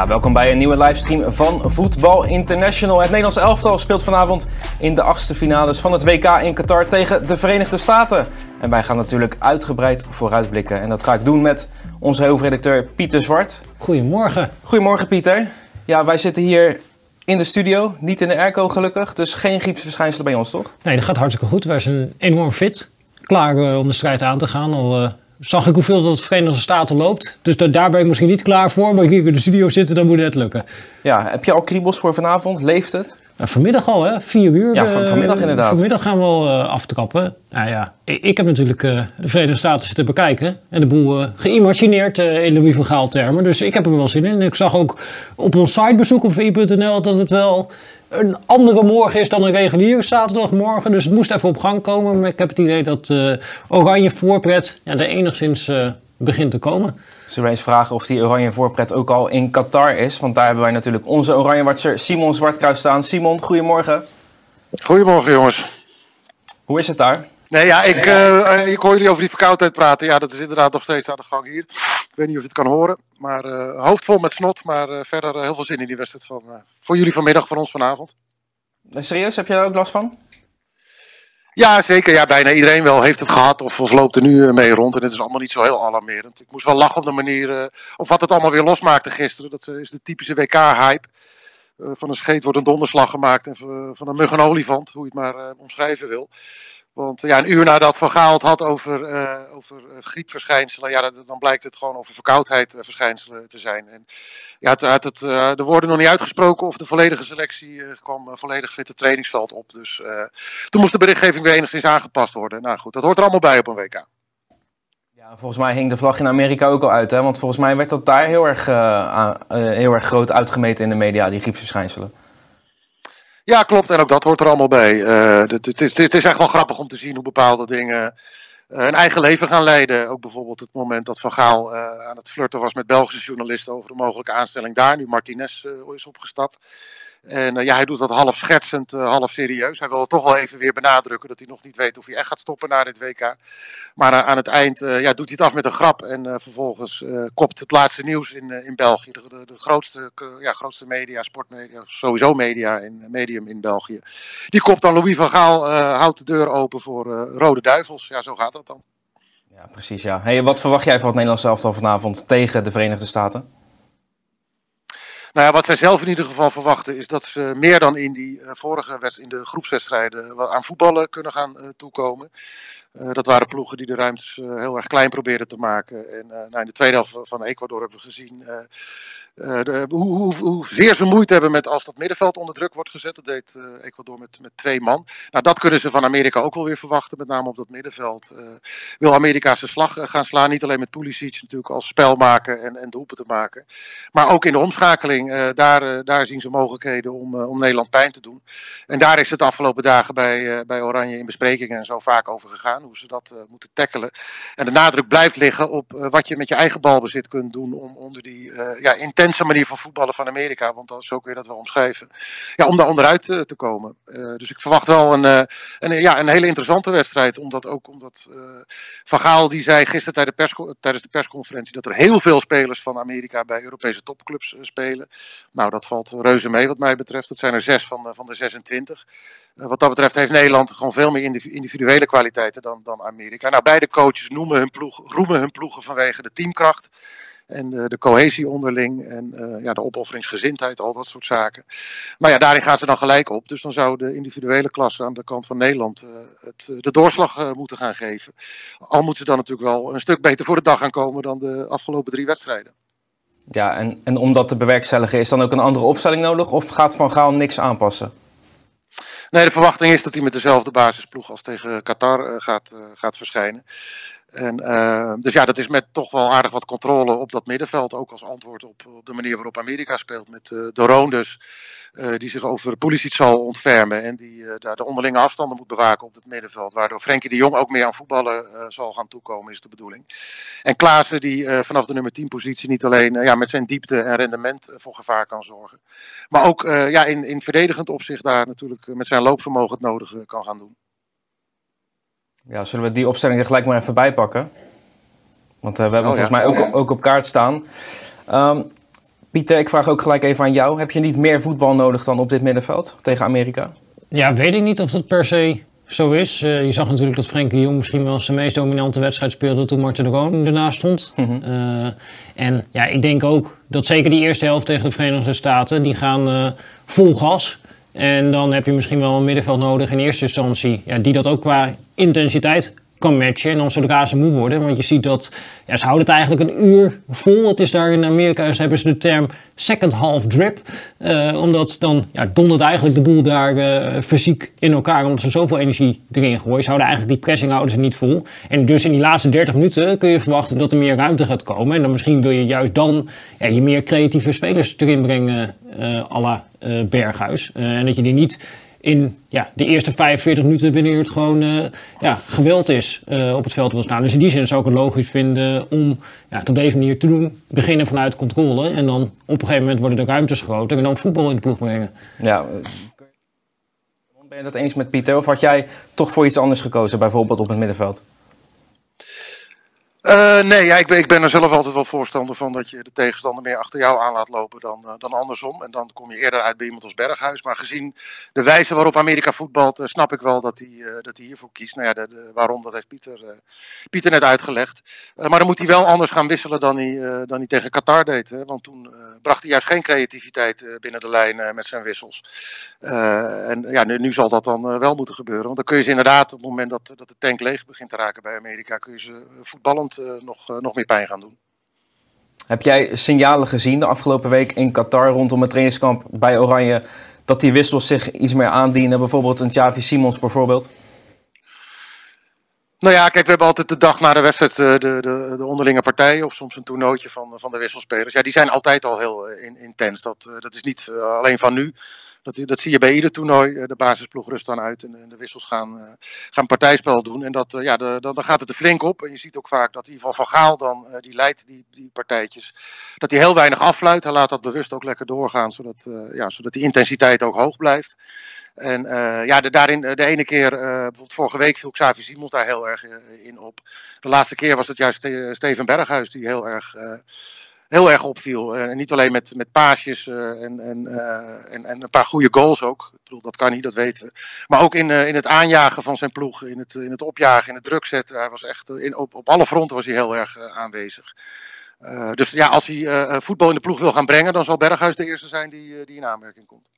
Ja, welkom bij een nieuwe livestream van Voetbal International. Het Nederlands elftal speelt vanavond in de achtste finales van het WK in Qatar tegen de Verenigde Staten. En wij gaan natuurlijk uitgebreid vooruitblikken. En dat ga ik doen met onze hoofdredacteur Pieter Zwart. Goedemorgen. Goedemorgen Pieter. Ja, wij zitten hier in de studio, niet in de airco gelukkig. Dus geen griepsverschijnselen bij ons, toch? Nee, dat gaat hartstikke goed. Wij zijn enorm fit. Klaar uh, om de strijd aan te gaan. Al uh, zag ik hoeveel dat de Verenigde Staten loopt. Dus da daar ben ik misschien niet klaar voor. Maar hier in de studio zitten, dan moet het lukken. Ja, heb je al kriebels voor vanavond? Leeft het? Nou, vanmiddag al, hè? Vier uur. Ja, van, vanmiddag inderdaad. Vanmiddag gaan we al uh, aftrappen. Nou ja, ik, ik heb natuurlijk uh, de Verenigde Staten zitten bekijken. En de boel geïmagineerd in Louis van Gaal termen. Dus ik heb er wel zin in. En ik zag ook op ons sitebezoek op vi.nl dat het wel een andere morgen is dan een reguliere zaterdagmorgen. Dus het moest even op gang komen. Maar ik heb het idee dat oranje voorpret ja, er enigszins begint te komen. Zullen we eens vragen of die oranje voorpret ook al in Qatar is? Want daar hebben wij natuurlijk onze oranjewatcher Simon Zwartkruis staan. Simon, goedemorgen. Goedemorgen jongens. Hoe is het daar? Nee, ja, ik, uh, ik hoor jullie over die verkoudheid praten. Ja, dat is inderdaad nog steeds aan de gang hier. Ik weet niet of je het kan horen. Maar uh, hoofd vol met snot. Maar uh, verder heel veel zin in die wedstrijd van, voor jullie vanmiddag, voor ons vanavond. Serieus, heb je daar ook last van? Ja, zeker. Ja, bijna iedereen wel heeft het gehad of, of loopt er nu mee rond. En het is allemaal niet zo heel alarmerend. Ik moest wel lachen op de manier, of wat het allemaal weer losmaakte gisteren. Dat is de typische WK-hype. Van een scheet wordt een donderslag gemaakt en van een mug een olifant, hoe je het maar uh, omschrijven wil. Want ja, een uur nadat Van Gaal het had over, uh, over griepverschijnselen, ja, dan blijkt het gewoon over verkoudheidverschijnselen te zijn. En ja, het, het, er worden nog niet uitgesproken of de volledige selectie kwam volledig fit het trainingsveld op. Dus toen moest de berichtgeving weer enigszins aangepast worden. Nou goed, dat hoort er allemaal bij op een WK. Ja, volgens mij hing de vlag in Amerika ook al uit, hè? Want volgens mij werd dat daar heel erg, heel erg groot uitgemeten in de media, die griepsverschijnselen. Ja, klopt. En ook dat hoort er allemaal bij. het, het, is, echt wel grappig om te zien hoe bepaalde dingen een eigen leven gaan leiden. Ook bijvoorbeeld het moment dat Van Gaal uh, aan het flirten was met Belgische journalisten over een mogelijke aanstelling daar. Nu Martinez uh, is opgestapt. En ja, hij doet dat half schertsend, half serieus. Hij wil toch wel even weer benadrukken dat hij nog niet weet of hij echt gaat stoppen na dit WK. Maar aan het eind ja, doet hij het af met een grap. En vervolgens kopt het laatste nieuws in, in België. De, de, grootste, ja, grootste media, sportmedia, sowieso media in, medium in België. Die kopt dan Louis van Gaal, houdt de deur open voor Rode Duivels. Ja, zo gaat dat dan. Ja, precies. Ja. Hey, wat verwacht jij van het Nederlands elftal vanavond tegen de Verenigde Staten? Nou ja, wat zij zelf in ieder geval verwachten is dat ze meer dan in die uh, vorige wedstrijd, in de groepswedstrijden aan voetballen kunnen gaan uh, toekomen. Uh, dat waren ploegen die de ruimtes heel erg klein probeerden te maken. En nou, in de tweede helft van Ecuador hebben we gezien de, hoe, hoe, hoe, zeer ze moeite hebben met als dat middenveld onder druk wordt gezet. Dat deed Ecuador met, met twee man. Nou, dat kunnen ze van Amerika ook wel weer verwachten, met name op dat middenveld. Wil Amerika zijn slag gaan slaan, niet alleen met Pulisic natuurlijk als spel maken en, en doelpen te maken. Maar ook in de omschakeling, daar, daar zien ze mogelijkheden om, om Nederland pijn te doen. En daar is het de afgelopen dagen bij, bij Oranje in besprekingen en zo vaak over gegaan, hoe ze dat moeten tackelen. En de nadruk blijft liggen op wat je met je eigen balbezit kunt doen om onder die ja, intense manier van voetballen van Amerika, want zo kun je dat wel omschrijven. Ja, om daar onderuit te komen. Dus ik verwacht wel een, een, ja, een hele interessante wedstrijd, omdat ook omdat Van Gaal die zei gisteren tijdens de, pers, tijdens de persconferentie dat er heel veel spelers van Amerika bij Europese topclubs spelen. Nou, dat valt reuze mee wat mij betreft. Dat zijn er zes van, van de 26. Wat dat betreft heeft Nederland gewoon veel meer individuele kwaliteiten dan, dan Amerika. Nou, beide coaches noemen hun ploeg, roemen hun ploegen vanwege de teamkracht. En de, de cohesie onderling en uh, ja, de opofferingsgezindheid, al dat soort zaken. Maar ja, daarin gaan ze dan gelijk op. Dus dan zou de individuele klasse aan de kant van Nederland het, de doorslag moeten gaan geven. Al moeten ze dan natuurlijk wel een stuk beter voor de dag gaan komen dan de afgelopen drie wedstrijden. Ja, en, en om dat te bewerkstelligen, is dan ook een andere opstelling nodig? Of gaat Van Gaal niks aanpassen? Nee, de verwachting is dat hij met dezelfde basisploeg als tegen Qatar gaat, gaat verschijnen. En, dus ja, dat is met toch wel aardig wat controle op dat middenveld. Ook als antwoord op, op de manier waarop Amerika speelt. Met uh, Doron dus, die zich over Pulisic zal ontfermen. En die daar de onderlinge afstanden moet bewaken op het middenveld. Waardoor Frenkie de Jong ook meer aan voetballen zal gaan toekomen, is de bedoeling. En Klaassen die vanaf de nummer 10 positie niet alleen ja, met zijn diepte en rendement voor gevaar kan zorgen. Maar ook ja, in, in verdedigend opzicht daar natuurlijk met zijn loopvermogen het nodige kan gaan doen. Ja, zullen we die opstelling er gelijk maar even bij pakken? Want uh, we hebben oh, volgens mij ook, ook, op kaart staan. Um, Pieter, ik vraag ook gelijk even aan jou. Heb je niet meer voetbal nodig dan op dit middenveld tegen Amerika? Ja, weet ik niet of dat per se zo is. Uh, je zag natuurlijk dat Frenkie de Jong misschien wel zijn meest dominante wedstrijd speelde toen Martin de Roon ernaast stond. Mm -hmm. uh, en ja, ik denk ook dat zeker die eerste helft tegen de Verenigde Staten, die gaan vol gas. En dan heb je misschien wel een middenveld nodig in eerste instantie, ja, die dat ook qua intensiteit kan matchen. En dan zodra ze moe worden, want je ziet dat ja, ze houden het eigenlijk een uur vol. Het is daar in Amerika, hebben ze de term second half drip. Uh, omdat dan ja, dondert eigenlijk de boel daar uh, fysiek in elkaar, omdat ze zoveel energie erin gooien. Ze houden eigenlijk die pressing houden ze niet vol. En dus in die laatste 30 minuten kun je verwachten dat er meer ruimte gaat komen. En dan misschien wil je juist dan ja, je meer creatieve spelers erin brengen, uh, à la Berghuis. en dat je die niet in ja, de eerste 45 minuten wanneer het gewoon uh, ja, geweld is uh, op het veld wil staan. Dus in die zin zou ik het logisch vinden om ja, het op deze manier te doen. Beginnen vanuit controle en dan op een gegeven moment worden de ruimtes groter en dan voetbal in de ploeg brengen. Ja, ben je dat eens met Pieter of had jij toch voor iets anders gekozen, bijvoorbeeld op het middenveld? Uh, nee, ja, ik, ben, ik ben er zelf altijd wel voorstander van dat je de tegenstander meer achter jou aan laat lopen dan, uh, dan andersom. En dan kom je eerder uit bij iemand als Berghuis. Maar gezien de wijze waarop Amerika voetbalt, uh, snap ik wel dat hij, dat hij hiervoor kiest. Nou ja, de, waarom, dat heeft Pieter, Pieter net uitgelegd. maar dan moet hij wel anders gaan wisselen dan hij, dan hij tegen Qatar deed. Hè? Want toen bracht hij juist geen creativiteit binnen de lijn met zijn wissels. en ja, nu, nu, zal dat dan wel moeten gebeuren. Want dan kun je ze inderdaad, op het moment dat, dat de tank leeg begint te raken bij Amerika, kun je ze voetballen uh, nog, uh, nog meer pijn gaan doen. Heb jij signalen gezien de afgelopen week in Qatar rondom het trainingskamp bij Oranje dat die wissels zich iets meer aandienen? Bijvoorbeeld een Javi Simons bijvoorbeeld? Nou ja, kijk, we hebben altijd de dag na de wedstrijd de, de, de onderlinge partijen of soms een toernooitje van, van de wisselspelers. Ja, die zijn altijd al heel intens. Dat, dat is niet alleen van nu. Dat, dat zie je bij ieder toernooi. Eh, de basisploeg rust dan uit en, de wissels gaan, uh, gaan partijspel doen. En dat, ja, de, dan, dan gaat het er flink op. En je ziet ook vaak dat in ieder geval Van Gaal dan, die leidt die, die partijtjes, dat hij heel weinig afluit. Hij laat dat bewust ook lekker doorgaan, zodat, ja, zodat die intensiteit ook hoog blijft. En ja, de, daarin, de ene keer, bijvoorbeeld vorige week viel Xavi Simons daar heel erg in op. De laatste keer was het juist Steven Berghuis die heel erg heel erg opviel. En niet alleen met, met paasjes uh, en, en, uh, en, en, een paar goede goals ook. Ik bedoel, dat kan niet, dat weten we. Maar ook in, in het aanjagen van zijn ploeg, in het, in het opjagen, in het druk zetten. Hij was echt, in, op, op alle fronten was hij heel erg aanwezig. dus ja, als hij voetbal in de ploeg wil gaan brengen, dan zal Berghuis de eerste zijn die, die in aanmerking komt.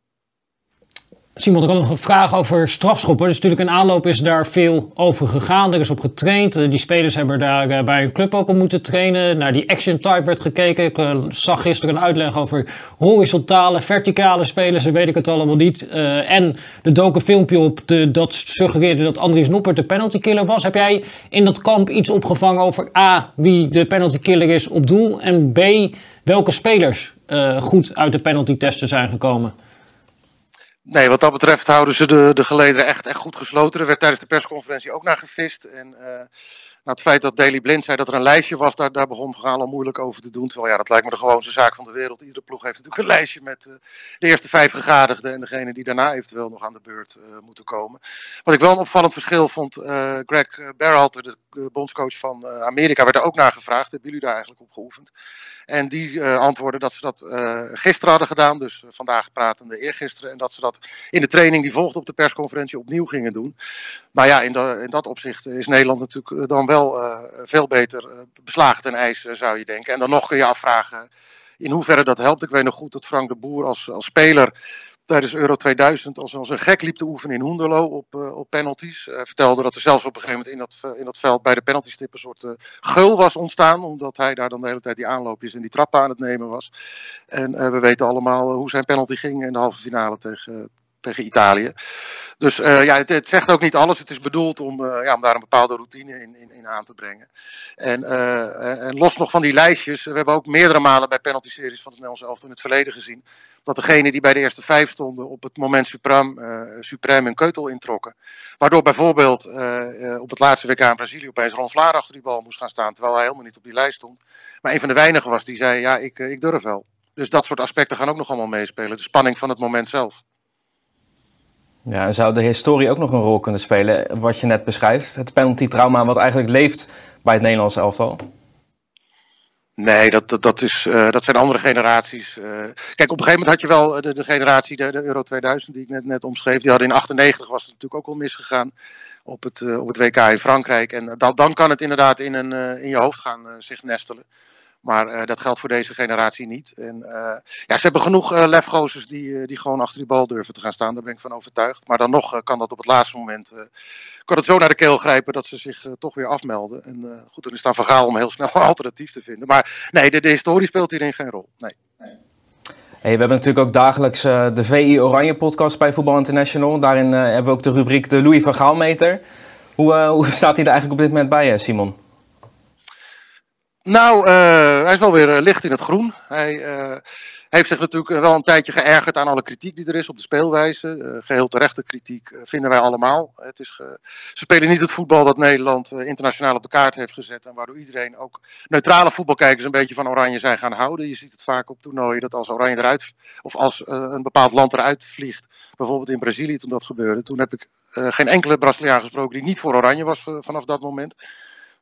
Simon, ik had nog een vraag over strafschoppen. Dus natuurlijk in aanloop is daar veel over gegaan. Er is op getraind. Die spelers hebben daar eh, bij een club ook op moeten trainen. Naar die action type werd gekeken. Ik uh, zag gisteren een uitleg over horizontale, verticale spelers. Dat weet ik het allemaal niet. En er dook een filmpje op de, dat suggereerde dat Andries Noppert de penalty killer was. Heb jij in dat kamp iets opgevangen over A, wie de penalty killer is op doel? En B, welke spelers goed uit de penalty testen zijn gekomen? Nee, wat dat betreft houden ze de, de gelederen echt, echt goed gesloten. Er werd tijdens de persconferentie ook naar gevist. En nou, het feit dat Daily Blind zei dat er een lijstje was, daar, daar begon Vergaal al moeilijk over te doen. Terwijl ja, dat lijkt me de gewoonste zaak van de wereld. Iedere ploeg heeft natuurlijk een lijstje met uh, de eerste vijf gegadigden en degene die daarna eventueel nog aan de beurt uh, moeten komen. Wat ik wel een opvallend verschil vond, Greg Berhalter, de bondscoach van Amerika, werd er ook naar gevraagd. Hebben jullie daar eigenlijk op geoefend? En die uh, antwoorden dat ze dat uh, gisteren hadden gedaan, dus vandaag pratende eergisteren. En dat ze dat in de training die volgde op de persconferentie opnieuw gingen doen. Maar ja, in, de, in dat opzicht is Nederland natuurlijk dan wel veel beter beslagen ten ijs, zou je denken. En dan nog kun je afvragen in hoeverre dat helpt. Ik weet nog goed dat Frank de Boer als, als speler tijdens Euro 2000 als, als een gek liep te oefenen in Hoenderlo op, uh, op penalties. Hij vertelde dat er zelfs op een gegeven moment in dat, uh, in dat veld bij de penaltystip een soort uh, geul was ontstaan. Omdat hij daar dan de hele tijd die aanloopjes en die trappen aan het nemen was. En we weten allemaal hoe zijn penalty ging in de halve finale tegen, tegen Italië. Dus ja, het, zegt ook niet alles. Het is bedoeld om, ja, om daar een bepaalde routine in, in, in aan te brengen. En, en, los nog van die lijstjes, we hebben ook meerdere malen bij penalty-series van het Nederlands elftal in het verleden gezien dat degene die bij de eerste vijf stonden op het moment suprem, uh, suprem een keutel introkken. Waardoor bijvoorbeeld uh, op het laatste WK in Brazilië opeens Ron Vlaar achter die bal moest gaan staan, terwijl hij helemaal niet op die lijst stond. Maar een van de weinigen was die zei, ja, ik, ik durf wel. Dus dat soort aspecten gaan ook nog allemaal meespelen. De spanning van het moment zelf. Ja, zou de historie ook nog een rol kunnen spelen, wat je net beschrijft? Het penalty-trauma wat eigenlijk leeft bij het Nederlandse elftal? Nee, dat, dat, dat, is, uh, dat zijn andere generaties. Uh, kijk, op een gegeven moment had je wel de, de generatie, de, Euro 2000, die ik net, net omschreef. Die hadden in 98 was het natuurlijk ook al misgegaan op het, op het WK in Frankrijk. En dan, dan kan het inderdaad in, een, in je hoofd gaan zich nestelen. Maar uh, dat geldt voor deze generatie niet. En uh, ja, ze hebben genoeg uh, lefgozers die, die gewoon achter die bal durven te gaan staan. Daar ben ik van overtuigd. Maar dan nog kan dat op het laatste moment. kan het zo naar de keel grijpen dat ze zich toch weer afmelden. En goed, dan is daar verhaal om heel snel een alternatief te vinden. Maar nee, de, historie speelt hierin geen rol. Nee. nee. Hey, we hebben natuurlijk ook dagelijks de VI Oranje podcast bij Voetbal International. Daarin hebben we ook de rubriek de Louis van Gaalmeter. Hoe, hoe staat hij er eigenlijk op dit moment bij, Simon? Nou, uh, hij is wel weer uh, licht in het groen. Hij uh, heeft zich natuurlijk wel een tijdje geërgerd aan alle kritiek die er is op de speelwijze. geheel terechte kritiek vinden wij allemaal. Het is. Ze spelen niet het voetbal dat Nederland internationaal op de kaart heeft gezet. En waardoor iedereen, ook neutrale voetbalkijkers, een beetje van Oranje zijn gaan houden. Je ziet het vaak op toernooien dat als Oranje eruit, of als een bepaald land eruit vliegt. Bijvoorbeeld in Brazilië toen dat gebeurde. Toen heb ik geen enkele Braziliaan gesproken die niet voor Oranje was vanaf dat moment.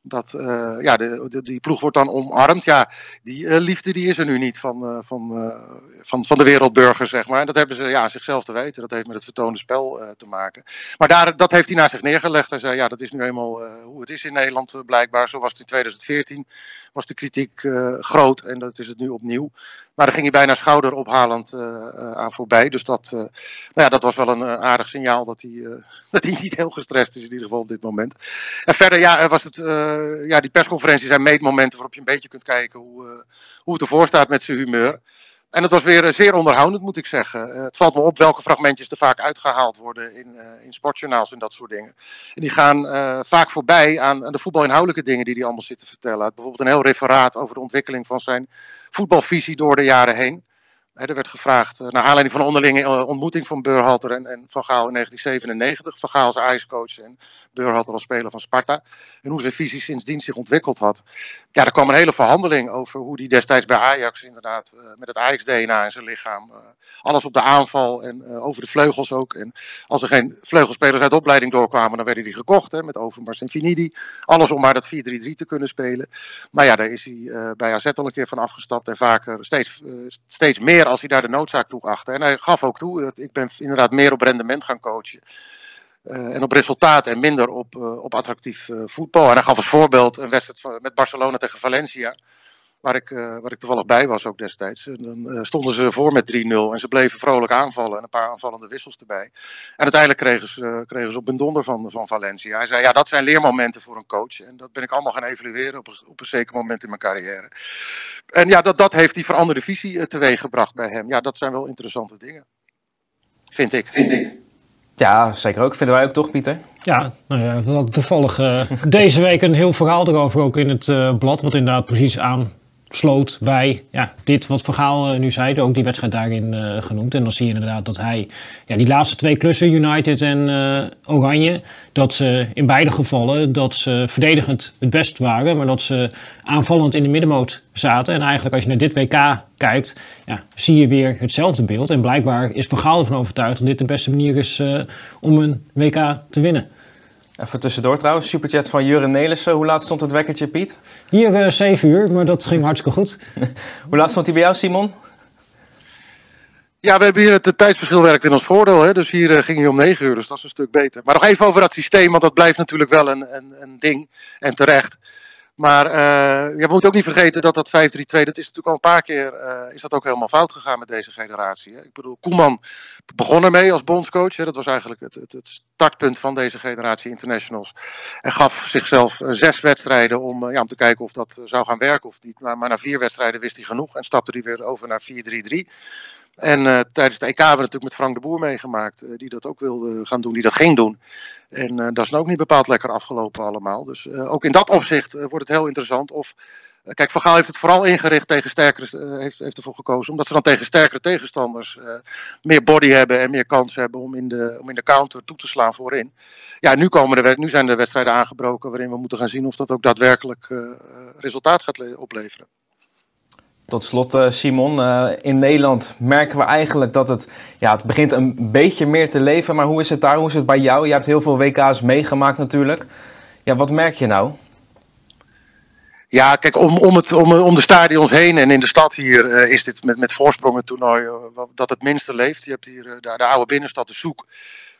Dat, uh, ja, de, die ploeg wordt dan omarmd. Ja, die uh, liefde die is er nu niet van, uh, van, van, van de wereldburgers, zeg maar. Dat hebben ze ja, zichzelf te weten. Dat heeft met het vertoonde spel te maken. Maar daar, dat heeft hij naar zich neergelegd. Hij zei, ja, dat is nu eenmaal hoe het is in Nederland blijkbaar. Zo was het in 2014 was de kritiek groot en dat is het nu opnieuw. Maar daar ging hij bijna schouderophalend uh, aan voorbij. Dus dat, uh, nou ja, dat was wel een aardig signaal dat hij, dat hij niet heel gestrest is in ieder geval op dit moment. En verder ja, was het, ja, die persconferenties zijn meetmomenten waarop je een beetje kunt kijken hoe, hoe het ervoor staat met zijn humeur. En het was weer eh, zeer onderhoudend, moet ik zeggen. Uh, het valt me op welke fragmentjes er vaak uitgehaald worden in, uh, in sportjournaals en dat soort dingen. En die gaan vaak voorbij aan, aan, de voetbalinhoudelijke dingen die hij allemaal zit te vertellen. Bijvoorbeeld een heel referaat over de ontwikkeling van zijn voetbalvisie door de jaren heen er werd gevraagd, uh, naar aanleiding van een onderlinge uh, ontmoeting van Beurhalter en, en, Van Gaal in 1997. Van Gaal als ijscoach en Beurhalter als speler van Sparta. En hoe zijn visie sindsdien zich ontwikkeld had. Ja, er kwam een hele verhandeling over hoe hij destijds bij Ajax inderdaad uh, met het Ajax-DNA in zijn lichaam. alles op de aanval en over de vleugels ook. En als er geen vleugelspelers uit de opleiding doorkwamen, dan werden die gekocht. Hè, met Overmars en Finidi. Alles om maar dat 4-3-3 te kunnen spelen. Maar ja, daar is hij bij AZ al een keer van afgestapt. En vaker steeds, steeds meer als hij daar de noodzaak toe achtte. En hij gaf ook toe, dat ik ben inderdaad meer op rendement gaan coachen. Uh, en op resultaat en minder op, uh, op attractief uh, voetbal. En hij gaf als voorbeeld een wedstrijd met Barcelona tegen Valencia. Waar ik, waar ik toevallig bij was ook destijds. En dan stonden ze voor met 3-0 en ze bleven vrolijk aanvallen. En een paar aanvallende wissels erbij. En uiteindelijk kregen ze, kregen ze op een donder van, van Valencia. Hij zei, ja dat zijn leermomenten voor een coach. En dat ben ik allemaal gaan evalueren op, op een zeker moment in mijn carrière. En ja, dat, dat heeft die veranderde visie teweeg gebracht bij hem. Ja, dat zijn wel interessante dingen. Vind ik. Vind ik. Ja, zeker ook. Vinden wij ook toch, Pieter? Ja, nou ja, we hadden toevallig uh, deze week een heel verhaal erover ook in het uh, blad. Wat inderdaad precies aan sloot bij ja, dit wat Vergaal uh, nu zei, ook die wedstrijd daarin uh, genoemd. En dan zie je inderdaad dat hij ja, die laatste twee klussen, United en uh, Oranje, dat ze in beide gevallen dat ze verdedigend het best waren, maar dat ze aanvallend in de middenmoot zaten. En eigenlijk als je naar dit WK kijkt, ja, zie je weer hetzelfde beeld. En blijkbaar is Vergaal ervan overtuigd dat dit de beste manier is om een WK te winnen. Even tussendoor trouwens, superchat van Jurre Nelissen. Hoe laat stond het wekkertje, Piet? Hier uh, 7 uur, maar dat ging hartstikke goed. Hoe laat stond hij bij jou, Simon? Ja, we hebben hier het, het tijdsverschil werkt in ons voordeel. Hè? Dus hier uh, ging hij om 9 uur, dus dat is een stuk beter. Maar nog even over dat systeem, want dat blijft natuurlijk wel een, een, een ding. En terecht. Maar uh, je moet ook niet vergeten dat dat 5-3-2, dat is natuurlijk al een paar keer, uh, is dat ook helemaal fout gegaan met deze generatie. Hè? Ik bedoel, Koeman begon ermee als bondscoach, hè? dat was eigenlijk het, het, het, startpunt van deze generatie internationals. En gaf zichzelf uh, zes wedstrijden om, ja, om te kijken of dat zou gaan werken of niet. Maar, maar na vier wedstrijden wist hij genoeg en stapte hij weer over naar 4-3-3. En tijdens de EK hebben we natuurlijk met Frank de Boer meegemaakt, die dat ook wilde gaan doen, die dat ging doen. En dat is ook niet bepaald lekker afgelopen allemaal. Dus ook in dat opzicht wordt het heel interessant of eh, kijk, Van Gaal heeft het vooral ingericht tegen sterkere, uh, heeft, heeft ervoor gekozen, omdat ze dan tegen sterkere tegenstanders uh, meer body hebben en meer kans hebben om in, de, om in de counter toe te slaan voorin. Ja, nu, komen de, nu zijn de wedstrijden aangebroken waarin we moeten gaan zien of dat ook daadwerkelijk resultaat gaat opleveren. Tot slot, Simon, in Nederland merken we eigenlijk dat het, ja, het begint een beetje meer te leven. Maar hoe is het daar? Hoe is het bij jou? Je hebt heel veel WK's meegemaakt natuurlijk. Ja, wat merk je nou? Ja, kijk, om, om, het, om, om de stadions heen en in de stad hier uh, is dit met, met voorsprong een toernooi dat het minste leeft. Je hebt hier de, de, oude binnenstad, de Soek.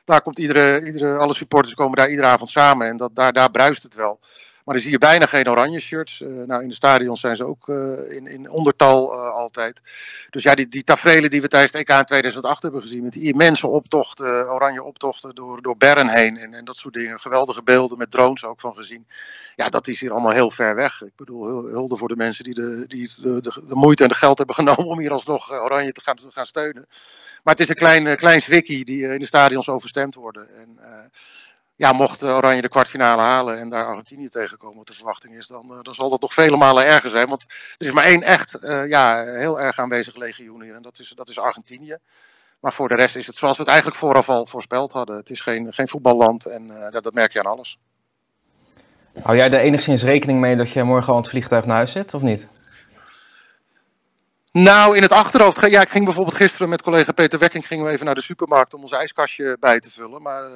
Daar komt iedere, iedere, alle supporters komen daar iedere avond samen en dat, daar, daar bruist het wel. Maar dan zie je bijna geen oranje shirts. Uh, nou, in de stadions zijn ze ook uh, in, in ondertal uh, altijd. Dus ja, die, die tafereelen die we tijdens het EK in 2008 hebben gezien. Met die immense optochten, oranje optochten door, door Bern heen en, en dat soort dingen. Geweldige beelden met drones ook van gezien. Ja, dat is hier allemaal heel ver weg. Ik bedoel, hulde voor de mensen die, de, die de, de, de moeite en de geld hebben genomen om hier alsnog oranje te gaan, te gaan steunen. Maar het is een klein, klein zwikkie die in de stadions overstemd worden. En ja, mocht Oranje de kwartfinale halen en daar Argentinië tegenkomen, wat de verwachting is, dan, dan zal dat nog vele malen erger zijn. Want er is maar één echt uh, ja, heel erg aanwezig legioen hier en dat is, dat is Argentinië. Maar voor de rest is het zoals we het eigenlijk vooraf al voorspeld hadden. Het is geen, geen voetballand en dat, dat merk je aan alles. Hou jij er enigszins rekening mee dat je morgen al het vliegtuig naar huis zit, of niet? Nou, in het achterhoofd. Ja, ik ging bijvoorbeeld gisteren met collega Peter Wekking gingen we even naar de supermarkt om ons ijskastje bij te vullen. Maar uh,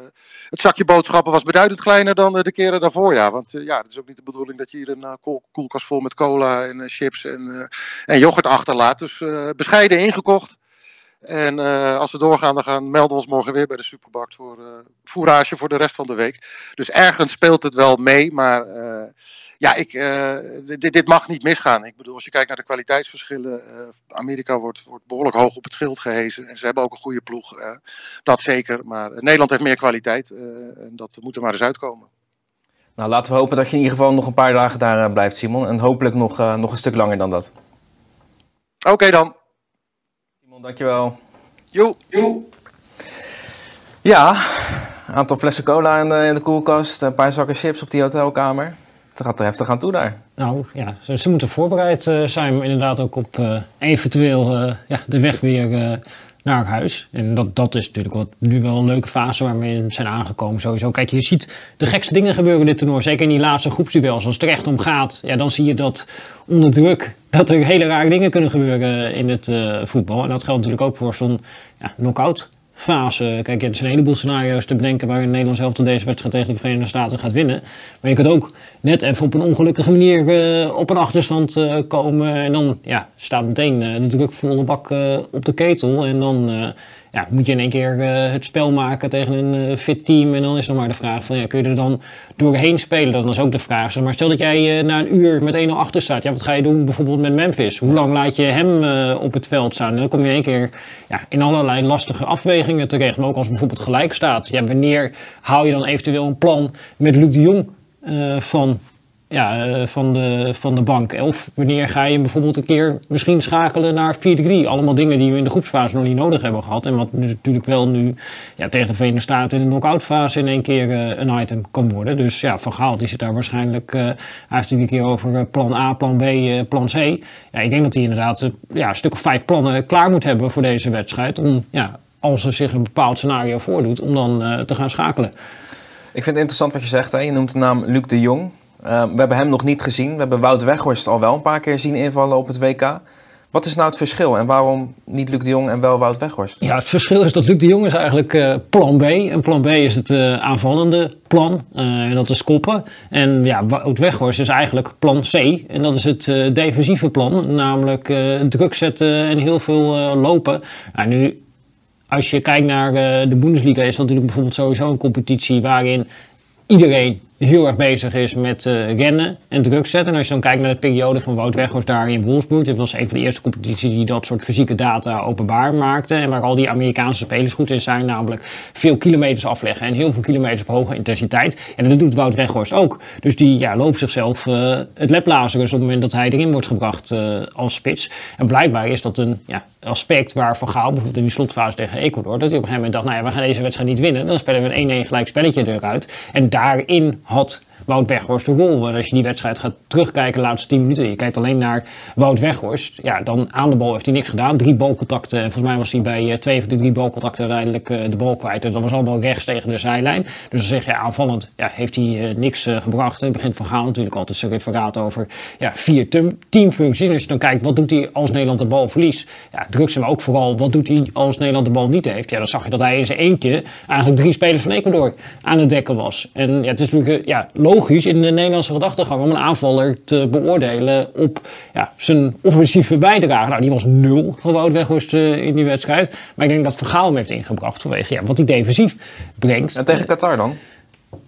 het zakje boodschappen was beduidend kleiner dan uh, de keren daarvoor. Ja, want uh, ja, het is ook niet de bedoeling dat je hier een koel koelkast vol met cola en chips en, en yoghurt achterlaat. Dus bescheiden ingekocht. En als we doorgaan, dan gaan, melden we ons morgen weer bij de supermarkt voor fourage voor de rest van de week. Dus ergens speelt het wel mee, maar ja, ik, uh, dit, dit, mag niet misgaan. Ik bedoel, als je kijkt naar de kwaliteitsverschillen, uh, Amerika wordt, wordt behoorlijk hoog op het schild gehezen en ze hebben ook een goede ploeg. Uh, dat zeker, maar Nederland heeft meer kwaliteit en dat moet er maar eens uitkomen. Nou, laten we hopen dat je in ieder geval nog een paar dagen daar blijft, Simon. En hopelijk nog, nog een stuk langer dan dat. Oké okay, dan. Simon, dankjewel. Jo, jo. Ja, een aantal flessen cola in de, in de koelkast, een paar zakken chips op die hotelkamer. Het gaat er heftig aan toe daar. Nou ja, ze, moeten voorbereid uh, zijn, inderdaad ook op uh, eventueel uh, ja, de weg weer naar huis. En dat, dat is natuurlijk wat, nu wel een leuke fase waar we zijn aangekomen sowieso. Kijk, je ziet de gekste dingen gebeuren in dit toernooi. Zeker in die laatste groepsduels. Als het er echt om gaat, ja, dan zie je dat onder druk... dat er hele rare dingen kunnen gebeuren in het voetbal. En dat geldt natuurlijk ook voor zo'n ja, knock-out fase. Kijk, er zijn een heleboel scenario's te bedenken waarin Nederland zelf deze wedstrijd tegen de Verenigde Staten gaat winnen. Maar je kunt ook net even op een ongelukkige manier uh, op een achterstand uh, komen. En dan ja, staat meteen uh, de druk volle bak op de ketel. En dan ja, moet je in één keer uh, het spel maken tegen een uh, fit team. En dan is nog maar de vraag van, ja, kun je er dan doorheen spelen? Dat is ook de vraag. Zeg maar stel dat jij uh, na een uur met 1-0 achter staat. Ja, wat ga je doen bijvoorbeeld met Memphis? Hoe lang laat je hem op het veld staan? En dan kom je in één keer ja, in allerlei lastige afwegingen terecht. Maar ook als bijvoorbeeld gelijk staat. Ja, wanneer hou je dan eventueel een plan met Luc de Jong van ja, eh, van, de, van de bank. Of wanneer ga je bijvoorbeeld een keer misschien schakelen naar 4-3. Allemaal dingen die we in de groepsfase nog niet nodig hebben gehad. En wat natuurlijk wel nu ja, tegen de Verenigde Staten in de knock-out fase in één keer uh, een item kan worden. Dus ja, Van Gaal die zit daar waarschijnlijk... Uh, hij heeft het een keer over plan A, plan B, plan C. Ja, ik denk dat hij inderdaad ja, een stuk of vijf plannen klaar moet hebben voor deze wedstrijd. Om, ja, als er zich een bepaald scenario voordoet, om dan te gaan schakelen. Ik vind het interessant wat je zegt. Hè? Je noemt de naam Luc de Jong. Uh, we hebben hem nog niet gezien. We hebben Wout Weghorst al wel een paar keer zien invallen op het WK. Wat is nou het verschil en waarom niet Luc de Jong en wel Wout Weghorst? Ja, het verschil is dat Luc de Jong is eigenlijk uh, plan B. En plan B is het uh, aanvallende plan. en dat is koppen. En ja, Wout Weghorst is eigenlijk plan C. En dat is het defensieve plan. Namelijk druk zetten en heel veel lopen. Nou, nu, als je kijkt naar de Bundesliga is dat natuurlijk bijvoorbeeld sowieso een competitie waarin iedereen heel erg bezig is met uh, rennen en druk zetten. En als je dan kijkt naar de periode van Wout Weghorst daar in Wolfsburg, dit was een van de eerste competities die dat soort fysieke data openbaar maakte. En waar al die Amerikaanse spelers goed in zijn, namelijk veel kilometers afleggen en heel veel kilometers op hoge intensiteit. En dat doet Wout Weghorst ook. Dus die ja, loopt zichzelf uh, het leplazerus op het moment dat hij erin wordt gebracht uh, als spits. En blijkbaar is dat een ja, aspect waar Van Gaal bijvoorbeeld in die slotfase tegen Ecuador, dat hij op een gegeven moment dacht, nou ja, we gaan deze wedstrijd niet winnen, dan spelen we een 1-1 gelijk spelletje eruit. En daarin had Wout Weghorst de rol. Want als je die wedstrijd gaat terugkijken de laatste 10 minuten, je kijkt alleen naar Wout Weghorst, ja, dan aan de bal heeft hij niks gedaan. Drie balcontacten en volgens mij was hij bij uh, twee van de drie balcontacten uiteindelijk uh, de bal kwijt. En dat was allemaal rechts tegen de zijlijn. Dus dan zeg je aanvallend, ja, heeft hij uh, niks gebracht. En het begint Van Gaal natuurlijk altijd zijn referaat over ja, vier teamfuncties. En als je dan kijkt, wat doet hij als Nederland de bal verliest? Ja, drukt ze maar ook vooral, wat doet hij als Nederland de bal niet heeft? Ja, dan zag je dat hij in zijn eentje eigenlijk drie spelers van Ecuador aan het dekken was. En ja, het is natuurlijk ja, logisch in de Nederlandse gedachtegang om een aanvaller te beoordelen op ja, zijn offensieve bijdrage. Nou, die was nul voor Wout Weghorst uh, in die wedstrijd. Maar ik denk dat Vergaal hem heeft ingebracht vanwege ja, wat hij defensief brengt. En tegen Qatar dan?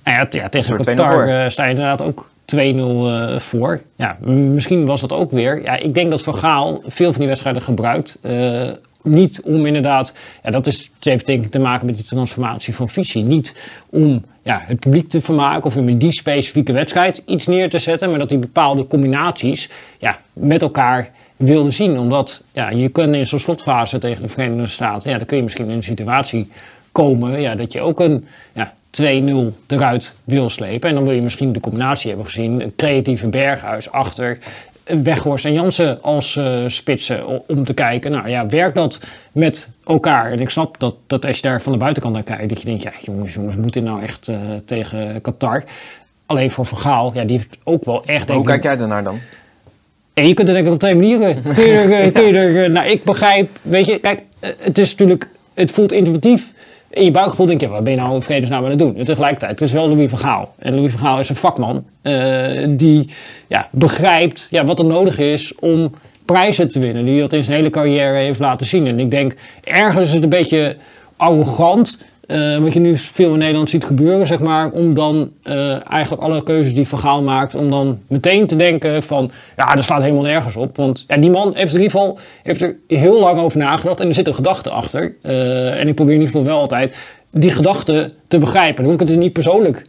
Nou ja, ja tegen Qatar uh, sta je inderdaad ook 2-0 uh, voor. Ja, misschien was dat ook weer. Ja, ik denk dat Van Gaal veel van die wedstrijden gebruikt. Uh, niet om inderdaad, ja, dat is, het heeft denk ik te maken met die transformatie van visie. Niet om ja, het publiek te vermaken of om in die specifieke wedstrijd iets neer te zetten, maar dat die bepaalde combinaties ja, met elkaar wilde zien. Omdat ja, je kunt in zo'n slotfase tegen de Verenigde Staten, ja, dan kun je misschien in een situatie komen ja, dat je ook een ja, 2-0 eruit wil slepen. En dan wil je misschien de combinatie hebben gezien. Een creatieve berghuis achter. Weghorst en Jansen als uh, spitsen om te kijken. Nou ja, werkt dat met elkaar? En ik snap dat, dat als je daar van de buitenkant naar kijkt, dat je denkt, ja jongens, jongens, moet dit nou echt uh, tegen Qatar? Alleen voor Vergaal, ja, die heeft ook wel echt... Hoe kijk jij daarnaar dan? En je kunt er denk ik op twee manieren. Kun je er, kun je er, nou, ik begrijp, weet je, kijk, het is natuurlijk, het voelt intuïtief in je buikgevoel denk je, wat ben je nou in vredesnaam aan het doen? En tegelijkertijd, het is wel Louis van Gaal. En Louis van Gaal is een vakman uh, die ja, begrijpt ja, wat er nodig is om prijzen te winnen. Die dat in zijn hele carrière heeft laten zien. En ik denk, ergens is het een beetje arrogant uh, wat je nu veel in Nederland ziet gebeuren, zeg maar, om dan uh, eigenlijk alle keuzes die Vergaal maakt, om dan meteen te denken van, ja, dat staat helemaal nergens op. Want ja, die man heeft in ieder geval heeft er heel lang over nagedacht en er zit een gedachte achter. Uh, en ik probeer in ieder geval wel altijd die gedachte te begrijpen. Dan hoef ik het dus niet persoonlijk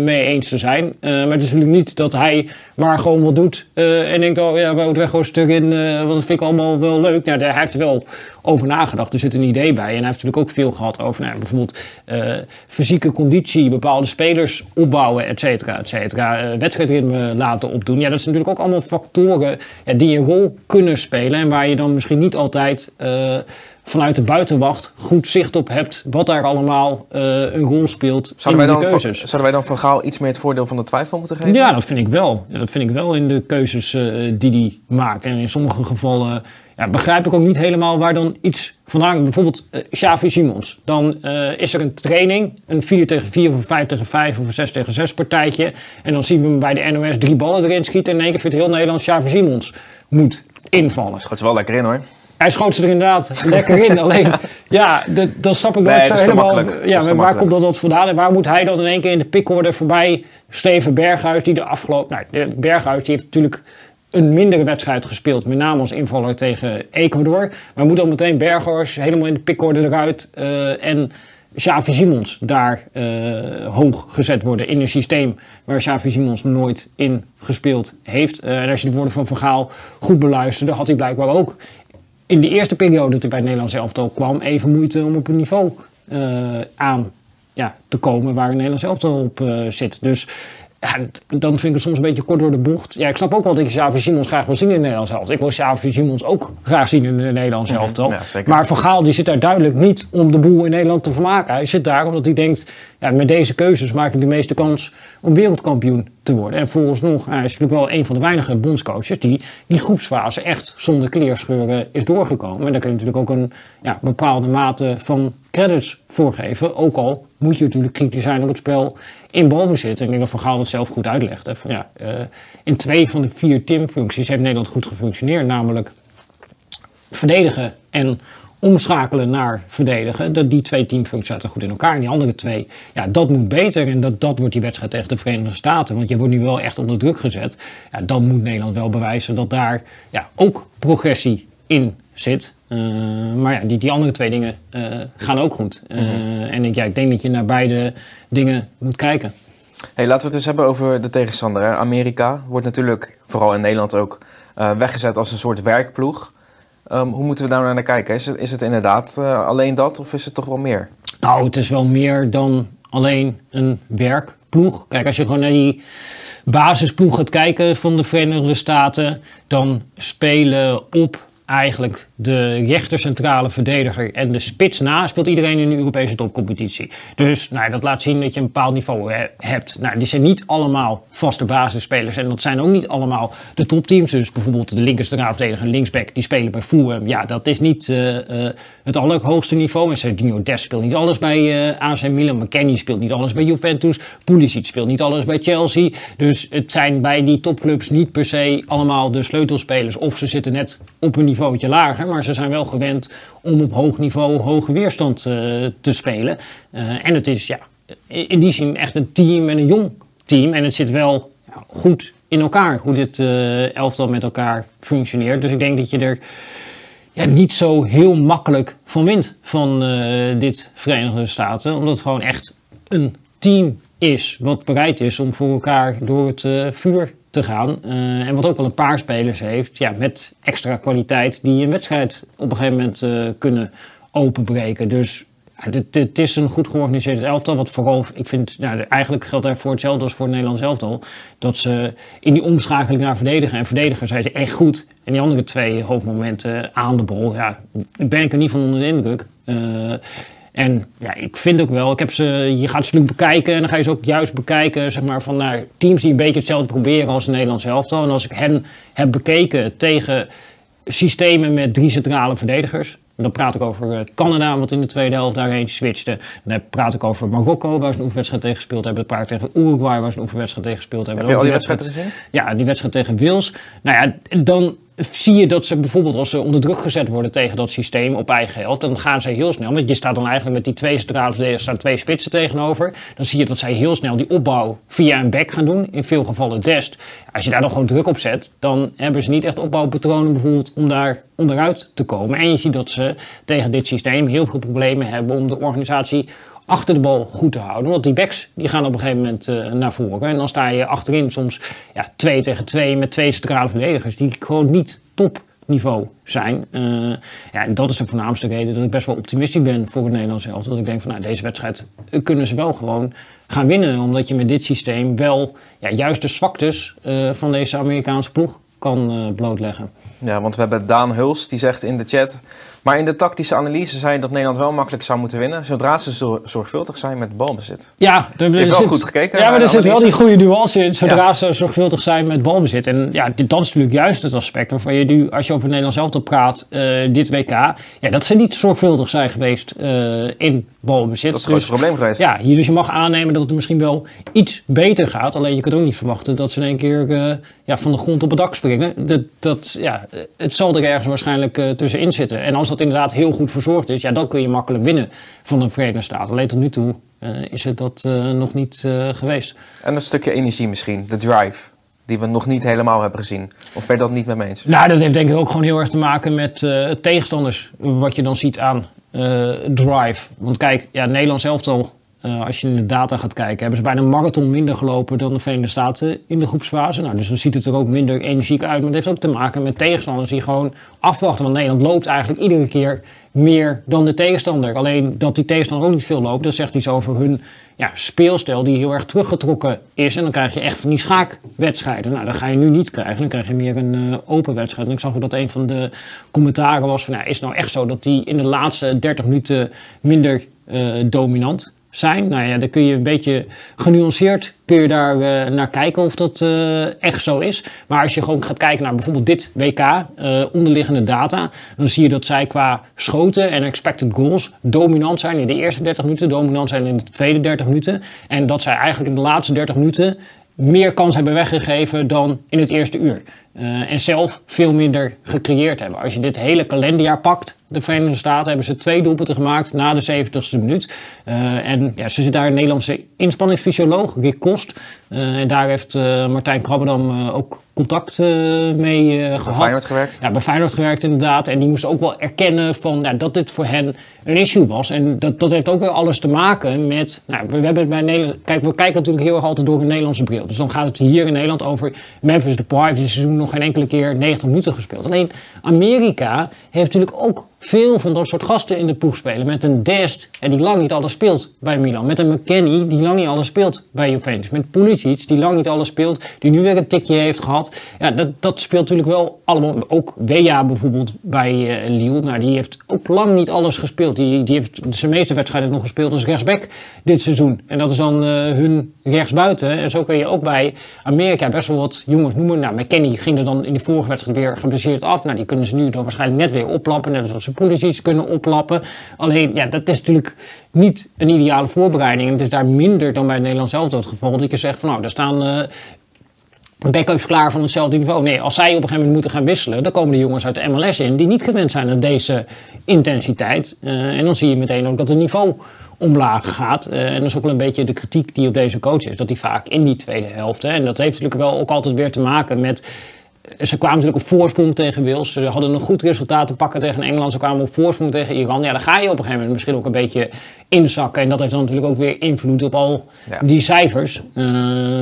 mee eens te zijn. Uh, maar het is natuurlijk niet dat hij maar gewoon wat doet uh, en denkt, oh ja, Wout Weghorst erin, want dat vind ik allemaal wel leuk. Nou, hij heeft er wel over nagedacht, er zit een idee bij. En hij heeft natuurlijk ook veel gehad over nou, bijvoorbeeld fysieke conditie, bepaalde spelers opbouwen, et cetera, et cetera. wedstrijdritme laten opdoen. Ja, dat zijn natuurlijk ook allemaal factoren die een rol kunnen spelen en waar je dan misschien niet altijd vanuit de buitenwacht goed zicht op hebt wat daar allemaal uh, een rol speelt zouden in wij de keuzes. Voor, zouden wij dan van Gaal iets meer het voordeel van de twijfel moeten geven? Ja, dat vind ik wel. Dat vind ik wel in de keuzes uh, die hij maakt. En in sommige gevallen ja, begrijp ik ook niet helemaal waar dan iets vandaan Bijvoorbeeld uh, Xavi Simons. Dan uh, is er een training, een 4 tegen 4 of een 5 tegen 5 of een 6 tegen 6 partijtje. En dan zien we hem bij de NOS drie ballen erin schieten. En in één keer vindt heel Nederland Xavi Simons moet invallen. Schoot ze wel lekker in hoor. Hij schoot ze er inderdaad lekker in. Alleen, ja, dan snap ik nooit zo helemaal. Ja, maar waar komt dat wat vandaan? En waar moet hij dan in één keer in de pikorde voorbij Steven Berghuis, die de afgelopen. Nou, Berghuis die heeft natuurlijk een mindere wedstrijd gespeeld, met name als invaller tegen Ecuador. Maar moet dan meteen Berghuis helemaal in de pikorde eruit uh, en Xavi Simons daar uh, hoog gezet worden in een systeem waar Xavi Simons nooit in gespeeld heeft. Uh, en als je de woorden van Van Gaal goed beluisterde, had hij blijkbaar ook in de eerste periode dat ik bij het Nederlands elftal kwam, even moeite om op een niveau uh, aan ja, te komen waar een Nederlands elftal op uh, zit. Dus ja, dan vind ik het soms een beetje kort door de bocht. Ja, ik snap ook wel dat je Xavi Simons graag wil zien in het Nederlands elftal. Ik wil Xavi Simons ook graag zien in het Nederlands mhm. Ja, maar Van Gaal die zit daar duidelijk niet om de boel in Nederland te vermaken. Hij zit daar omdat hij denkt, ja, met deze keuzes maak ik de meeste kans om wereldkampioen te worden. En volgens nog, hij is natuurlijk wel een van de weinige bondscoaches die die groepsfase echt zonder kleerscheuren is doorgekomen. En daar kun je natuurlijk ook een ja, bepaalde mate van credits voor geven. Ook al moet je natuurlijk kritisch zijn op het spel in balbezit. En ik denk dat Van Gaal het zelf goed uitlegt. Ja, uh, in twee van de vier teamfuncties heeft Nederland goed gefunctioneerd. Namelijk verdedigen en omschakelen naar verdedigen. Dat die twee teamfuncties zaten goed in elkaar. En die andere twee, ja, dat moet beter. En dat, dat wordt die wedstrijd tegen de Verenigde Staten. Want je wordt nu wel echt onder druk gezet. Ja, dan moet Nederland wel bewijzen dat daar ja, ook progressie in zit. Uh, maar ja, die, die andere twee dingen uh, gaan ook goed. Uh, En ik, ja, ik denk dat je naar beide dingen moet kijken. Hey, laten we het eens hebben over de tegenstander. Hè. Amerika wordt natuurlijk, vooral in Nederland ook, weggezet als een soort werkploeg. Um, hoe moeten we daar naar kijken? Is het, is het inderdaad alleen dat of is het toch wel meer? Nou, het is wel meer dan alleen een werkploeg. Kijk, als je gewoon naar die basisploeg gaat kijken van de Verenigde Staten, dan spelen op eigenlijk de rechtercentrale verdediger en de spits na speelt iedereen in de Europese topcompetitie. Dus nou, dat laat zien dat je een bepaald niveau hebt. Nou, die zijn niet allemaal vaste basisspelers en dat zijn ook niet allemaal de topteams. Dus bijvoorbeeld de linkercentrale en linksback die spelen bij Fulham. Ja, dat is niet uh, uh, het allerhoogste niveau. En Sergio Dest speelt niet alles bij uh, eh, AC Milan. Speelt niet alles bij Juventus. Pulisic speelt niet alles bij Chelsea. Dus het zijn bij die topclubs niet per se allemaal de sleutelspelers. Of ze zitten net op een niveautje lager maar ze zijn wel gewend om op hoog niveau hoge weerstand uh, te spelen. Uh, en het is ja, in die zin echt een team en een jong team. En het zit wel ja, goed in elkaar, hoe dit uh, elftal met elkaar functioneert. Dus ik denk dat je er ja, niet zo heel makkelijk van wint van dit Verenigde Staten. Omdat het gewoon echt een team is wat bereid is om voor elkaar door het vuur te gaan. Uh, en wat ook wel een paar spelers heeft, ja, met extra kwaliteit, die een wedstrijd op een gegeven moment uh, kunnen openbreken. Dus het, is een goed georganiseerd elftal. Wat vooral, ik vind, eigenlijk geldt daarvoor hetzelfde als voor het Nederlands elftal. Dat ze in die omschakeling naar verdedigen en verdedigen zijn ze echt goed. En die andere twee hoofdmomenten aan de bol, ja, ben ik er niet van onder de indruk. Uh, en ja, ik vind ook wel, ik heb ze, je gaat ze natuurlijk bekijken en dan ga je ze ook juist bekijken zeg maar, van naar teams die een beetje hetzelfde proberen als de Nederlands elftal. En als ik hen heb bekeken tegen systemen met drie centrale verdedigers, dan praat ik over eh, Canada, wat in de tweede helft daarheen switchte. Dan praat ik over Marokko, waar ze een oefenwedstrijd tegen gespeeld hebben. Dan praat ik tegen Uruguay, waar ze een oefenwedstrijd tegen gespeeld hebben. Heb je al die wedstrijden gezien? Ja, die wedstrijd tegen Wils. Nou ja, dan zie je dat ze bijvoorbeeld als ze onder druk gezet worden tegen dat systeem op eigen helft, dan gaan ze heel snel. Want je staat dan eigenlijk met die twee centrale verdedigers, staan twee spitsen tegenover. Dan zie je dat zij heel snel die opbouw via een back gaan doen. In veel gevallen Dest. Als je daar dan gewoon druk op zet, dan hebben ze niet echt opbouwpatronen bijvoorbeeld om daar onderuit te komen. En je ziet dat ze tegen dit systeem heel veel problemen hebben om de organisatie achter de bal goed te houden. Want die backs die gaan op een gegeven moment uh, naar voren. En dan sta je achterin soms ja, twee tegen twee met twee centrale verdedigers die gewoon niet topniveau zijn. Uh, ja, en dat is de voornaamste reden dat ik best wel optimistisch ben voor het Nederlands zelf. Dat ik denk van nou, deze wedstrijd kunnen ze wel gewoon gaan winnen. Omdat je met dit systeem wel ja, juist de zwaktes van deze Amerikaanse ploeg kan blootleggen. Ja, want we hebben Daan Huls die zegt in de chat... Maar in de tactische analyse zei dat Nederland wel makkelijk zou moeten winnen... zodra ze zorgvuldig zijn met balbezit. Ja, er, er wel goed gekeken. Ja, maar er zit wel die goede nuance in... zodra ze zorgvuldig zijn met balbezit. En ja, dit, dat is natuurlijk juist het aspect waarvan je nu... als je over Nederland zelf praat, uh, dit WK... Ja, dat ze niet zorgvuldig zijn geweest uh, in balbezit. Dat is dus, het probleem geweest. Ja, hier, dus je mag aannemen dat het misschien wel iets beter gaat. Alleen je kunt ook niet verwachten dat ze in één keer... Uh, ja, van de grond op het dak springen. Dat, dat, ja, het zal er ergens waarschijnlijk tussenin zitten. En als dat inderdaad heel goed verzorgd is, ja, dan kun je makkelijk winnen van een Verenigde Staten. Alleen tot nu toe uh, is het dat nog niet geweest. En een stukje energie misschien, de drive. Die we nog niet helemaal hebben gezien. Of ben je dat niet met me eens? Nou, dat heeft denk ik ook gewoon heel erg te maken met tegenstanders. Wat je dan ziet aan drive. Want kijk, ja, Nederland zelf al uh, als je in de data gaat kijken, hebben ze bijna een marathon minder gelopen dan de Verenigde Staten in de groepsfase. Nou, dus dan ziet het er ook minder energiek uit. Maar het heeft ook te maken met tegenstanders die gewoon afwachten. Want Nederland loopt eigenlijk iedere keer meer dan de tegenstander. Alleen dat die tegenstander ook niet veel loopt, dat zegt iets over hun ja, speelstijl die heel erg teruggetrokken is. En dan krijg je echt van die schaakwedstrijden. Nou, dat ga je nu niet krijgen. Dan krijg je meer een uh, open wedstrijd. En ik zag ook dat een van de commentaren was van... Is het nou echt zo dat die in de laatste 30 minuten minder uh, dominant zijn. Nou ja, dan kun je een beetje genuanceerd kun je daar uh, naar kijken of dat uh, echt zo is. Maar als je gewoon gaat kijken naar bijvoorbeeld dit WK, uh, onderliggende data, dan zie je dat zij qua schoten en expected goals dominant zijn in de eerste 30 minuten, dominant zijn in de tweede 30 minuten. En dat zij eigenlijk in de laatste 30 minuten meer kans hebben weggegeven dan in het eerste uur. Eh, en zelf veel minder gecreëerd hebben. Als je dit hele kalenderjaar pakt, de Verenigde Staten, hebben ze twee doelpunten gemaakt na de 70ste minuut. Uh, en ja, ze zit daar een Nederlandse inspanningsfysioloog, Rick Kost. Uh, en daar heeft Martijn Krabbedam ook contact mee gehad. Bij Feyenoord gewerkt? Ja, bij Feyenoord gewerkt inderdaad. En die moest ook wel erkennen van, ja, dat dit voor hen een issue was. En dat, dat heeft ook weer alles te maken met... Nou, we, hebben bij Nederland, kijk, we kijken natuurlijk heel erg altijd door een Nederlandse bril. Dus dan gaat het hier in Nederland over Memphis Depay. Dit seizoen nog geen enkele keer 90 minuten gespeeld. Alleen Amerika heeft natuurlijk ook veel van dat soort gasten in de ploeg spelen. Met een Dest, en die lang niet alles speelt bij Milan. Met een McKennie, die lang niet alles speelt bij Juventus. Met Pulisic, die lang niet alles speelt. Die nu weer een tikje heeft gehad. Ja, dat, dat speelt natuurlijk wel allemaal. Ook Weja bijvoorbeeld bij uh, Lille. Nou, die heeft ook lang niet alles gespeeld. Die, die heeft zijn meeste wedstrijden nog gespeeld als rechtsback dit seizoen. En dat is dan uh, hun rechtsbuiten. En zo kun je ook bij Amerika best wel wat jongens noemen. Nou, McKennie ging er dan in de vorige wedstrijd weer geblesseerd af. Nou, die kunnen ze nu dan waarschijnlijk net weer oplappen. Net Pulisic kunnen oplappen. Alleen, ja, dat is natuurlijk niet een ideale voorbereiding. En het is daar minder dan bij het Nederlands zelf het geval. Dat je zegt van nou, daar staan uh, backups klaar van hetzelfde niveau. Nee, als zij op een gegeven moment moeten gaan wisselen, dan komen de jongens uit de MLS in die niet gewend zijn aan deze intensiteit. Uh, en dan zie je meteen ook dat het niveau omlaag gaat. Uh, en dat is ook wel een beetje de kritiek die op deze coach is. Dat hij vaak in die tweede helft, hè, en dat heeft natuurlijk wel ook altijd weer te maken met ze kwamen natuurlijk op voorsprong tegen Wales. Ze hadden een goed resultaat te pakken tegen Engeland. Ze kwamen op voorsprong tegen Iran. Ja, dan ga je op een gegeven moment misschien ook een beetje inzakken. En dat heeft dan natuurlijk ook weer invloed op al die cijfers. Uh,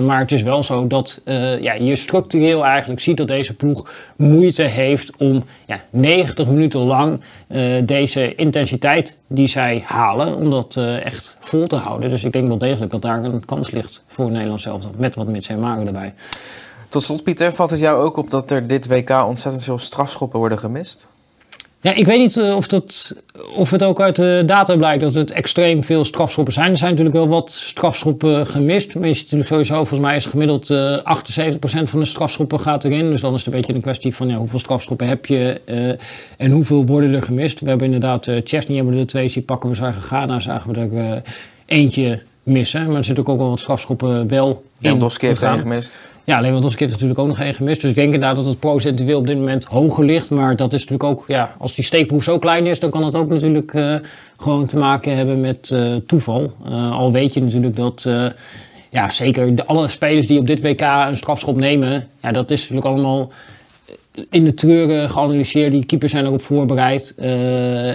maar het is wel zo dat uh, ja, je structureel eigenlijk ziet dat deze ploeg moeite heeft om ja, 90 minuten lang uh, deze intensiteit die zij halen, om dat echt vol te houden. Dus ik denk wel degelijk dat daar een kans ligt voor Nederland zelf. Met wat Mits en Maren erbij. Tot slot, Pieter, valt het jou ook op dat er dit WK ontzettend veel strafschoppen worden gemist? Ja, ik weet niet uh, of, dat, of het ook uit de data blijkt dat het extreem veel strafschoppen zijn. Er zijn natuurlijk wel wat strafschoppen gemist. Maar je ziet natuurlijk sowieso, volgens mij is gemiddeld uh, 78% van de strafschoppen gaat erin. Dus dan is het een beetje een kwestie van ja, hoeveel strafschoppen heb je uh, en hoeveel worden er gemist. We hebben inderdaad, uh, Chesney hebben we er twee zien pakken. We zagen Ghana, zagen we er eentje missen. Maar er zitten ook wel wat strafschoppen wel in. Lewandowski heeft er gemist. Ja, Lewandowski heeft natuurlijk ook nog één gemist. Dus ik denk inderdaad dat het procentueel op dit moment hoger ligt. Maar dat is natuurlijk ook, ja, als die steekproef zo klein is, dan kan het ook natuurlijk uh, gewoon te maken hebben met uh, toeval. Uh, al weet je natuurlijk dat, ja, zeker de, alle spelers die op dit WK een strafschop nemen, ja, dat is natuurlijk allemaal in de treuren geanalyseerd. Die keepers zijn erop voorbereid.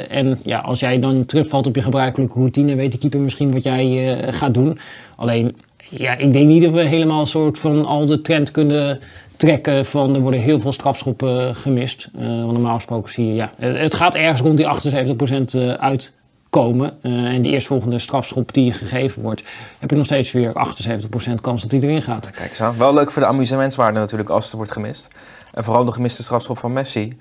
en ja, als jij dan terugvalt op je gebruikelijke routine, weet de keeper misschien wat jij gaat doen. Alleen ja, ik denk niet dat we helemaal een soort van al de trend kunnen trekken van er worden heel veel strafschoppen gemist. Uh, want normaal gesproken zie je, ja, het gaat ergens rond die 78% eh, uitkomen. En de eerstvolgende strafschop die gegeven wordt, heb je nog steeds weer 78% kans dat die erin gaat. Kijk aan. Wel leuk voor de amusementswaarde natuurlijk als er wordt gemist. En vooral de gemiste strafschop van Messi.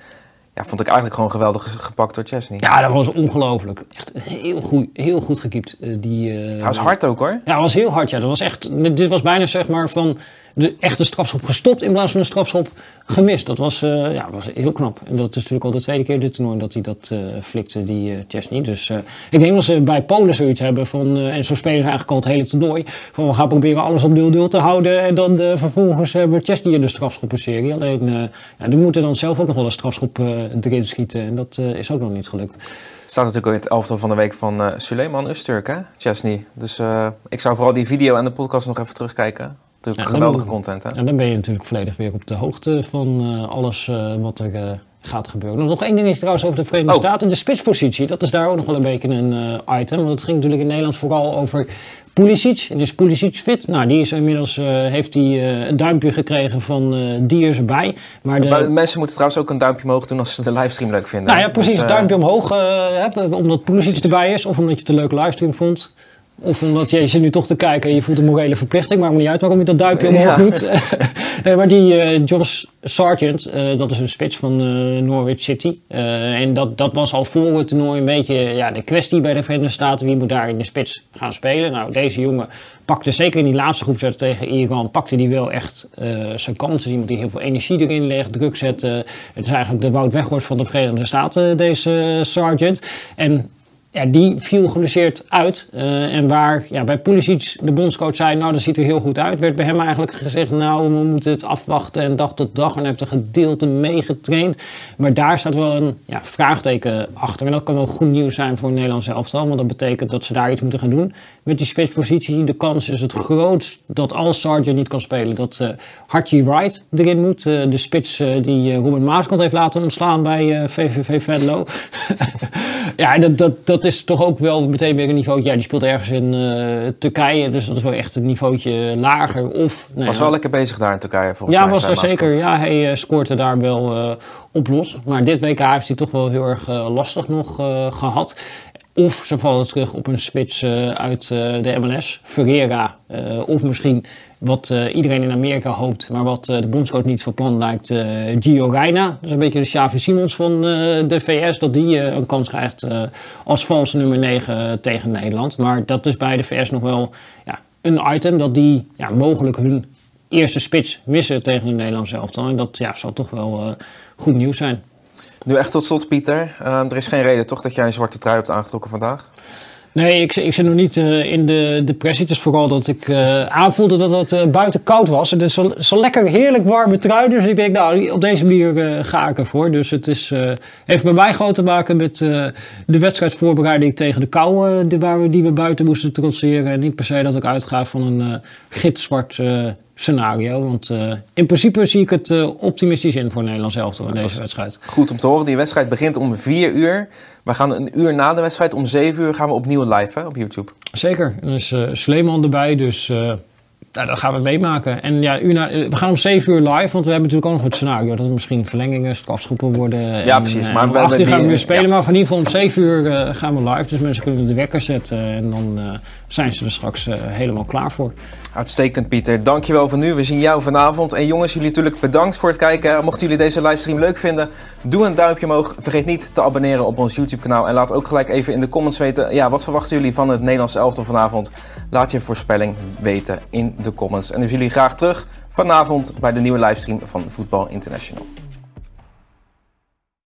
Ja, vond ik eigenlijk gewoon geweldig gepakt door Chesney. Ja, dat was ongelooflijk. Echt heel goed, heel goed gekiept. Die, uh, dat was hard ook hoor. Ja, dat was heel hard. Ja. Dat was echt, dit was bijna zeg maar van de echte strafschop gestopt in plaats van een strafschop gemist. Dat was, uh, ja, was heel knap. En dat is natuurlijk al de tweede keer dit toernooi dat hij dat uh, flikte, die uh, Chesney. Dus ik denk dat ze bij Polen zoiets hebben van, en zo spelen ze eigenlijk al het hele toernooi, van we gaan proberen alles op 0-0 te houden en dan vervolgens hebben Chesney in de strafschoppenserie. Alleen, ja, die moeten dan zelf ook nog wel een strafschop erin schieten en dat is ook nog niet gelukt. Staat natuurlijk in het elftal van de week van Suleiman Usturk, hè, Chesney. Dus ik zou vooral die video en de podcast nog even terugkijken. Natuurlijk ja, geweldige content, hè? En dan ben je natuurlijk volledig weer op de hoogte van uh, alles uh, wat er uh, gaat gebeuren. Nog één ding is trouwens over de Verenigde oh. Staten. De spitspositie, dat is daar ook nog wel een beetje een item. Want het ging natuurlijk in Nederland vooral over Pulisic. Dus Pulisic fit. Nou, die is inmiddels, heeft hij een duimpje gekregen van die is erbij. Maar de... Mensen moeten trouwens ook een duimpje omhoog doen als ze de livestream leuk vinden. Nou ja, precies. Dus, duimpje omhoog, omdat Pulisic precies. erbij is. Of omdat je het een leuke livestream vond. Of omdat je, je zit nu toch te kijken en je voelt een morele verplichting. Maakt me niet uit waarom je dat duimpje omhoog ja. doet. nee, maar die uh, Josh Sargent, uh, dat is een spits van uh, Norwich City. en dat, dat was al voor het toernooi een beetje ja, de kwestie bij de Verenigde Staten. Wie moet daar in de spits gaan spelen? Nou, deze jongen pakte zeker in die laatste groepswedstrijd tegen Iran, pakte die wel echt zijn kansen. Iemand die heel veel energie erin legt, druk zet. het is eigenlijk de Wout Weghorst van de Verenigde Staten, deze Sargent. En ja, die viel geblesseerd uit. Uh, en waar ja, bij Pulisic de bondscoach zei, nou dat ziet er heel goed uit, werd bij hem eigenlijk gezegd, nou we moeten het afwachten en dag tot dag. En heeft een gedeelte meegetraind. Maar daar staat wel een ja, vraagteken achter. En dat kan wel goed nieuws zijn voor Nederland elftal, want dat betekent dat ze daar iets moeten gaan doen. Met die spitspositie, de kans is het grootst dat als Sargent niet kan spelen, dat uh, Archie Wright erin moet. Uh, de spits die Robert Maaskant heeft laten ontslaan bij VVV Venlo. ja, dat, dat dat is toch ook wel meteen weer een niveau. Ja, die speelt ergens in uh, Turkije, dus dat is wel echt een niveautje lager. Of, nou was wel lekker bezig daar in Turkije volgens ja, mij. Ja, was daar zeker. Ja, hij uh, scoorde daar wel uh, op los. Maar dit WK heeft hij toch wel heel erg lastig nog gehad. Of ze vallen terug op een spits uit de MLS, Ferreira. of misschien wat uh, iedereen in Amerika hoopt, maar wat uh, de bondscoach niet van plan lijkt, uh, Gio Reyna. Dat is een beetje de Xavi Simons van de VS, dat die een kans krijgt als valse nummer 9 tegen Nederland. Maar dat is bij de VS nog wel ja, een item dat die ja, mogelijk hun eerste spits missen tegen de Nederlandse elftal. En dat ja, zal toch wel goed nieuws zijn. Nu echt tot slot, Pieter. er is geen reden toch dat jij een zwarte trui hebt aangetrokken vandaag? Nee, ik, ik zit nog niet uh, in de depressie. Het is vooral dat ik uh, aanvoelde dat het uh, buiten koud was. Het is zo, lekker heerlijk warme trui. Dus ik denk, nou, op deze manier ga ik ervoor. Dus het is, heeft bij mij gewoon te maken met de wedstrijdvoorbereiding tegen de kou die, waar we, die we buiten moesten trotseren. En niet per se dat ik uitga van een gitzwart scenario. Want uh, in principe zie ik het uh, optimistisch in voor Nederland zelf in deze wedstrijd. Goed om te horen. Die wedstrijd begint om 4 uur. We gaan een uur na de wedstrijd, om 7 uur, gaan we opnieuw live hè, op YouTube. Zeker. Er is uh, Sleeman erbij, dus nou, dat gaan we meemaken. En ja, na, we gaan om 7 uur live, want we hebben natuurlijk ook nog het scenario dat er misschien verlengingen, strafschoppen worden. Ja, precies. Maar we gaan we weer spelen, maar in ieder geval om 7 uur gaan we live. Dus mensen kunnen de wekker zetten en dan zijn ze er straks helemaal klaar voor. Uitstekend, Pieter. Dankjewel voor nu. We zien jou vanavond. En jongens, jullie natuurlijk bedankt voor het kijken. Mochten jullie deze livestream leuk vinden, doe een duimpje omhoog. Vergeet niet te abonneren op ons YouTube-kanaal. En laat ook gelijk even in de comments weten, ja, wat verwachten jullie van het Nederlandse elftal vanavond? Laat je voorspelling weten in de comments. En we zien jullie graag terug vanavond bij de nieuwe livestream van Voetbal International.